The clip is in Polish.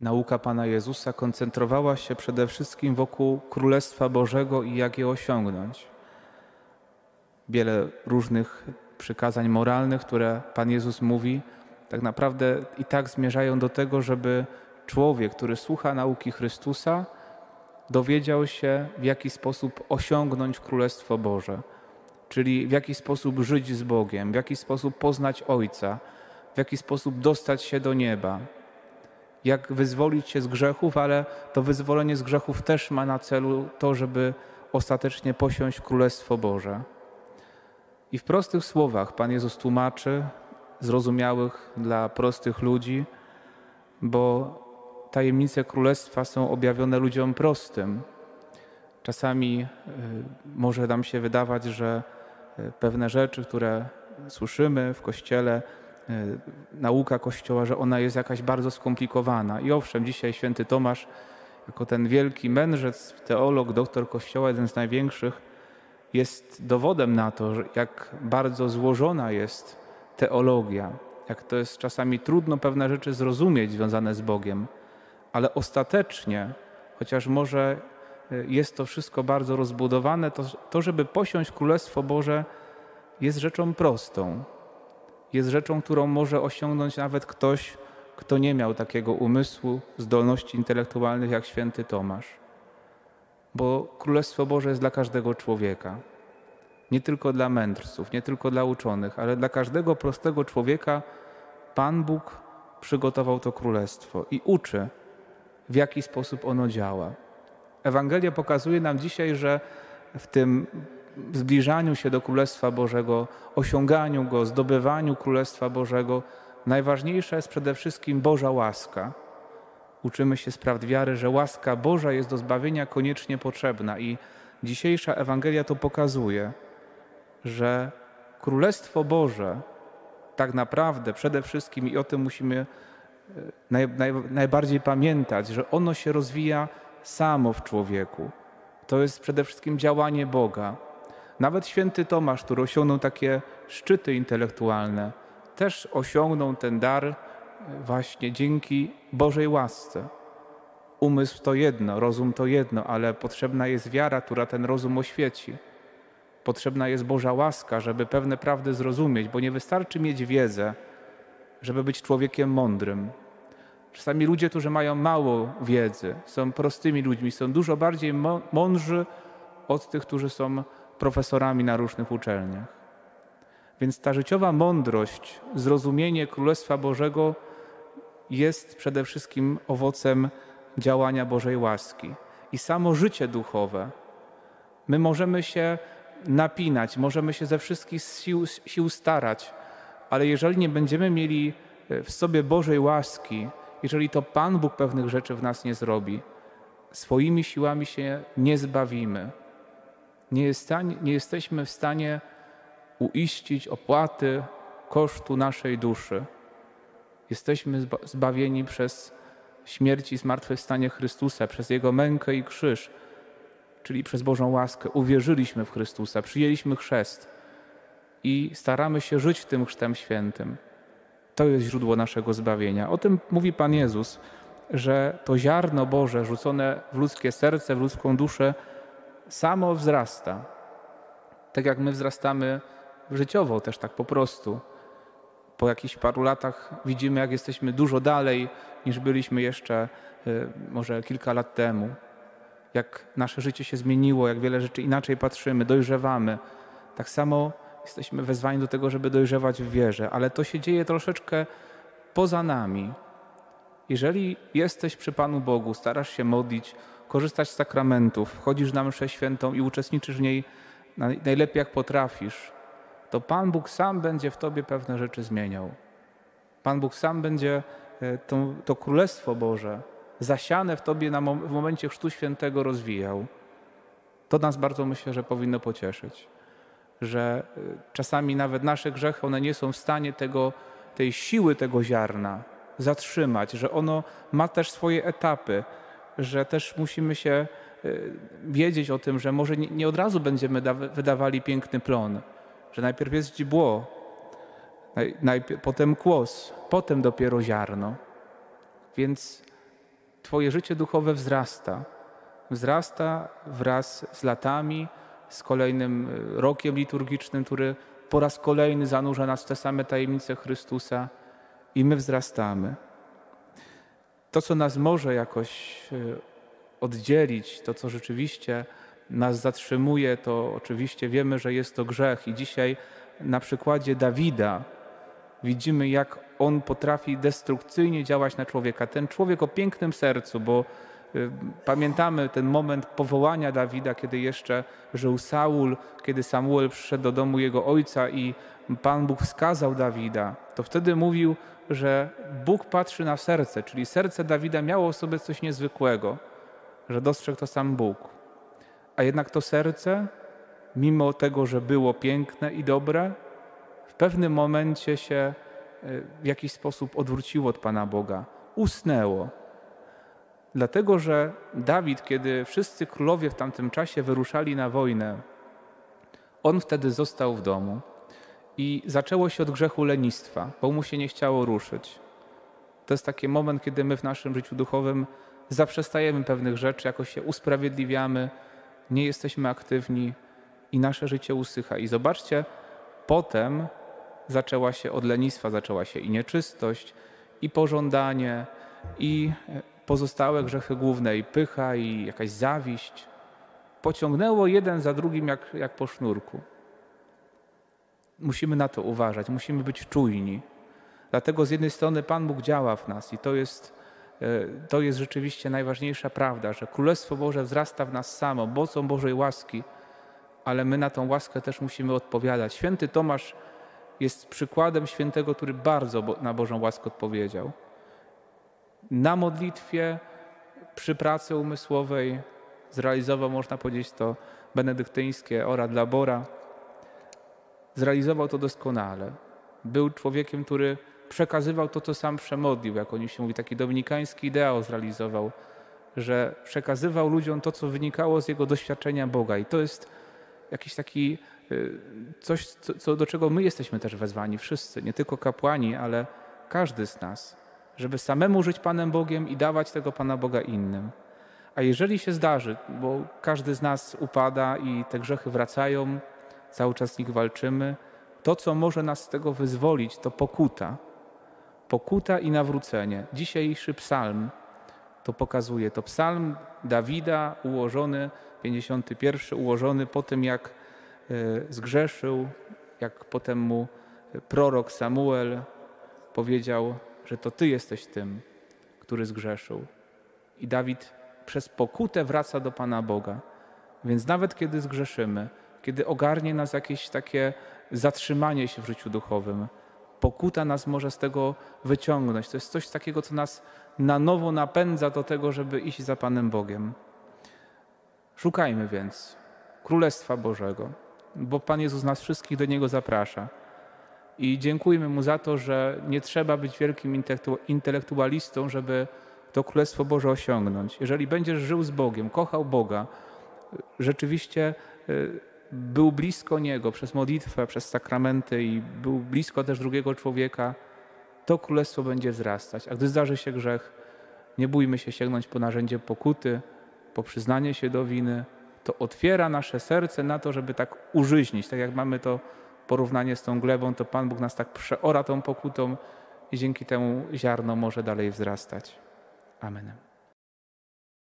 Nauka Pana Jezusa koncentrowała się przede wszystkim wokół Królestwa Bożego i jak je osiągnąć. Wiele różnych przykazań moralnych, które Pan Jezus mówi, tak naprawdę i tak zmierzają do tego, żeby człowiek, który słucha nauki Chrystusa, dowiedział się, w jaki sposób osiągnąć Królestwo Boże, czyli w jaki sposób żyć z Bogiem, w jaki sposób poznać Ojca, w jaki sposób dostać się do nieba, jak wyzwolić się z grzechów, ale to wyzwolenie z grzechów też ma na celu to, żeby ostatecznie posiąść Królestwo Boże. I w prostych słowach Pan Jezus tłumaczy, zrozumiałych dla prostych ludzi, bo tajemnice Królestwa są objawione ludziom prostym. Czasami y, może nam się wydawać, że y, pewne rzeczy, które słyszymy w Kościele, nauka Kościoła, że ona jest jakaś bardzo skomplikowana. I owszem, dzisiaj święty Tomasz, jako ten wielki mędrzec, teolog, doktor Kościoła, jeden z największych, jest dowodem na to, jak bardzo złożona jest teologia, jak to jest czasami trudno pewne rzeczy zrozumieć związane z Bogiem, ale ostatecznie, chociaż może y, jest to wszystko bardzo rozbudowane, to, to żeby posiąść Królestwo Boże jest rzeczą prostą. Jest rzeczą, którą może osiągnąć nawet ktoś, kto nie miał takiego umysłu, zdolności intelektualnych jak święty Tomasz. Bo Królestwo Boże jest dla każdego człowieka. Nie tylko dla mędrców, nie tylko dla uczonych, ale dla każdego prostego człowieka Pan Bóg przygotował to królestwo i uczy, w jaki sposób ono działa. Ewangelia pokazuje nam dzisiaj, że w tym zbliżaniu się do Królestwa Bożego, osiąganiu go, zdobywaniu Królestwa Bożego, najważniejsza jest przede wszystkim Boża łaska. Uczymy się z prawd wiary, że łaska Boża jest do zbawienia koniecznie potrzebna i dzisiejsza Ewangelia to pokazuje, że Królestwo Boże tak naprawdę przede wszystkim, i o tym musimy e, naj, naj, najbardziej pamiętać, że ono się rozwija samo w człowieku. To jest przede wszystkim działanie Boga. Nawet święty Tomasz, który osiągnął takie szczyty intelektualne, też osiągnął ten dar e, właśnie dzięki Bożej łasce. Umysł to jedno, rozum to jedno, ale potrzebna jest wiara, która ten rozum oświeci. Potrzebna jest Boża łaska, żeby pewne prawdy zrozumieć, bo nie wystarczy mieć wiedzę, żeby być człowiekiem mądrym. Czasami ludzie, którzy mają mało wiedzy, są prostymi ludźmi, są dużo bardziej mądrzy od tych, którzy są profesorami na różnych uczelniach. Więc ta życiowa mądrość, zrozumienie Królestwa Bożego jest przede wszystkim owocem działania Bożej łaski. I samo życie duchowe. My możemy się napinać, możemy się ze wszystkich sił, sił starać, ale jeżeli nie będziemy mieli e, w sobie Bożej łaski, jeżeli to Pan Bóg pewnych rzeczy w nas nie zrobi, swoimi siłami się nie zbawimy. Nie, jest nie jesteśmy w stanie uiścić opłaty kosztu naszej duszy. Jesteśmy zbawieni przez śmierć i zmartwychwstanie Chrystusa, przez Jego mękę i krzyż czyli przez Bożą łaskę, uwierzyliśmy w Chrystusa, przyjęliśmy chrzest i staramy się żyć tym chrztem świętym. To jest źródło naszego zbawienia. O tym mówi Pan Jezus, że to ziarno Boże rzucone w ludzkie serce, w ludzką duszę, samo wzrasta. Tak jak my wzrastamy życiowo, też tak po prostu. Po jakichś paru latach widzimy, jak jesteśmy dużo dalej niż byliśmy jeszcze y, może kilka lat temu jak nasze życie się zmieniło, jak wiele rzeczy inaczej patrzymy, dojrzewamy. Tak samo jesteśmy wezwani do tego, żeby dojrzewać w wierze, ale to się dzieje troszeczkę poza nami. Jeżeli jesteś przy Panu Bogu, starasz się modlić, korzystać z sakramentów, chodzisz na mszę świętą i uczestniczysz w niej najlepiej jak potrafisz, to Pan Bóg sam będzie w tobie pewne rzeczy zmieniał. Pan Bóg sam będzie e, to, to Królestwo Boże zasiane w tobie na mom w momencie Chrztu Świętego rozwijał. To nas bardzo myślę, że powinno pocieszyć, że y, czasami nawet nasze grzechy, one nie są w stanie tego, tej siły tego ziarna zatrzymać, że ono ma też swoje etapy, że też musimy się y, wiedzieć o tym, że może nie, od razu będziemy wydawali piękny plon, że najpierw jest źdźbło, najpierw, potem kłos, potem dopiero ziarno. Więc Twoje życie duchowe wzrasta. Wzrasta wraz z latami, z kolejnym e, rokiem liturgicznym, który po raz kolejny zanurza nas w te same tajemnice Chrystusa i my wzrastamy. To, co nas może jakoś e, oddzielić, to, co rzeczywiście nas zatrzymuje, to oczywiście wiemy, że jest to grzech. I dzisiaj na przykładzie Dawida widzimy, jak on potrafi destrukcyjnie działać na człowieka. Ten człowiek o pięknym sercu, bo pamiętamy ten moment powołania Dawida, kiedy jeszcze żył Saul, kiedy Samuel przyszedł do domu jego ojca i Pan Bóg wskazał Dawida, to wtedy mówił, że Bóg patrzy na serce, czyli serce Dawida miało sobie coś niezwykłego, że dostrzegł to sam Bóg. A jednak to serce, mimo tego, że było piękne i dobre, w pewnym momencie się e, w jakiś sposób odwróciło od Pana Boga, usnęło. Dlatego, że Dawid, kiedy wszyscy królowie w tamtym czasie wyruszali na wojnę, on wtedy został w domu i zaczęło się od grzechu lenistwa, bo mu się nie chciało ruszyć. To jest taki moment, kiedy my w naszym życiu duchowym zaprzestajemy pewnych rzeczy, jakoś się usprawiedliwiamy, nie jesteśmy aktywni i nasze życie usycha. I zobaczcie, potem zaczęła się od lenistwa, zaczęła się i nieczystość, i pożądanie, i pozostałe grzechy główne, i pycha, i jakaś zawiść. Pociągnęło jeden za drugim jak, jak po sznurku. Musimy na to uważać, musimy być czujni. Dlatego z jednej strony Pan Bóg działa w nas i to jest, e, to jest rzeczywiście najważniejsza prawda, że Królestwo Boże wzrasta w nas samo, mocą Bożej łaski, ale my na tą łaskę też musimy odpowiadać. Święty Tomasz jest przykładem świętego, który bardzo na Bożą łaskę odpowiedział. Na modlitwie, przy pracy umysłowej zrealizował, można powiedzieć, to benedyktyńskie ora dla Bora. Zrealizował to doskonale. Był człowiekiem, który przekazywał to, co sam przemodlił, jak oni się mówi, taki dominikański ideał zrealizował, że przekazywał ludziom to, co wynikało z jego doświadczenia Boga. I to jest jakiś taki y, coś, co, do czego my jesteśmy też wezwani, wszyscy, nie tylko kapłani, ale każdy z nas, żeby samemu żyć Panem Bogiem i dawać tego Pana Boga innym. A jeżeli się zdarzy, bo każdy z nas upada i te grzechy wracają, cały czas z nich walczymy, to, co może nas z tego wyzwolić, to pokuta. Pokuta i nawrócenie. Dzisiejszy psalm to pokazuje. To psalm Dawida ułożony 51 ułożony po tym, jak e, zgrzeszył, jak potem mu prorok Samuel powiedział, że to Ty jesteś tym, który zgrzeszył. I Dawid przez pokutę wraca do Pana Boga. Więc nawet kiedy zgrzeszymy, kiedy ogarnie nas jakieś takie zatrzymanie się w życiu duchowym, pokuta nas może z tego wyciągnąć. To jest coś takiego, co nas na nowo napędza do tego, żeby iść za Panem Bogiem. Szukajmy więc Królestwa Bożego, bo Pan Jezus nas wszystkich do Niego zaprasza. I dziękujmy Mu za to, że nie trzeba być wielkim intelektualistą, żeby to Królestwo Boże osiągnąć. Jeżeli będziesz żył z Bogiem, kochał Boga, rzeczywiście y, był blisko Niego przez modlitwę, przez sakramenty i był blisko też drugiego człowieka, to Królestwo będzie wzrastać. A gdy zdarzy się grzech, nie bójmy się sięgnąć po narzędzie pokuty, po przyznanie się do winy, to otwiera nasze serce na to, żeby tak użyźnić. Tak jak mamy to porównanie z tą glebą, to Pan Bóg nas tak przeora tą pokutą i dzięki temu ziarno może dalej wzrastać. Amen.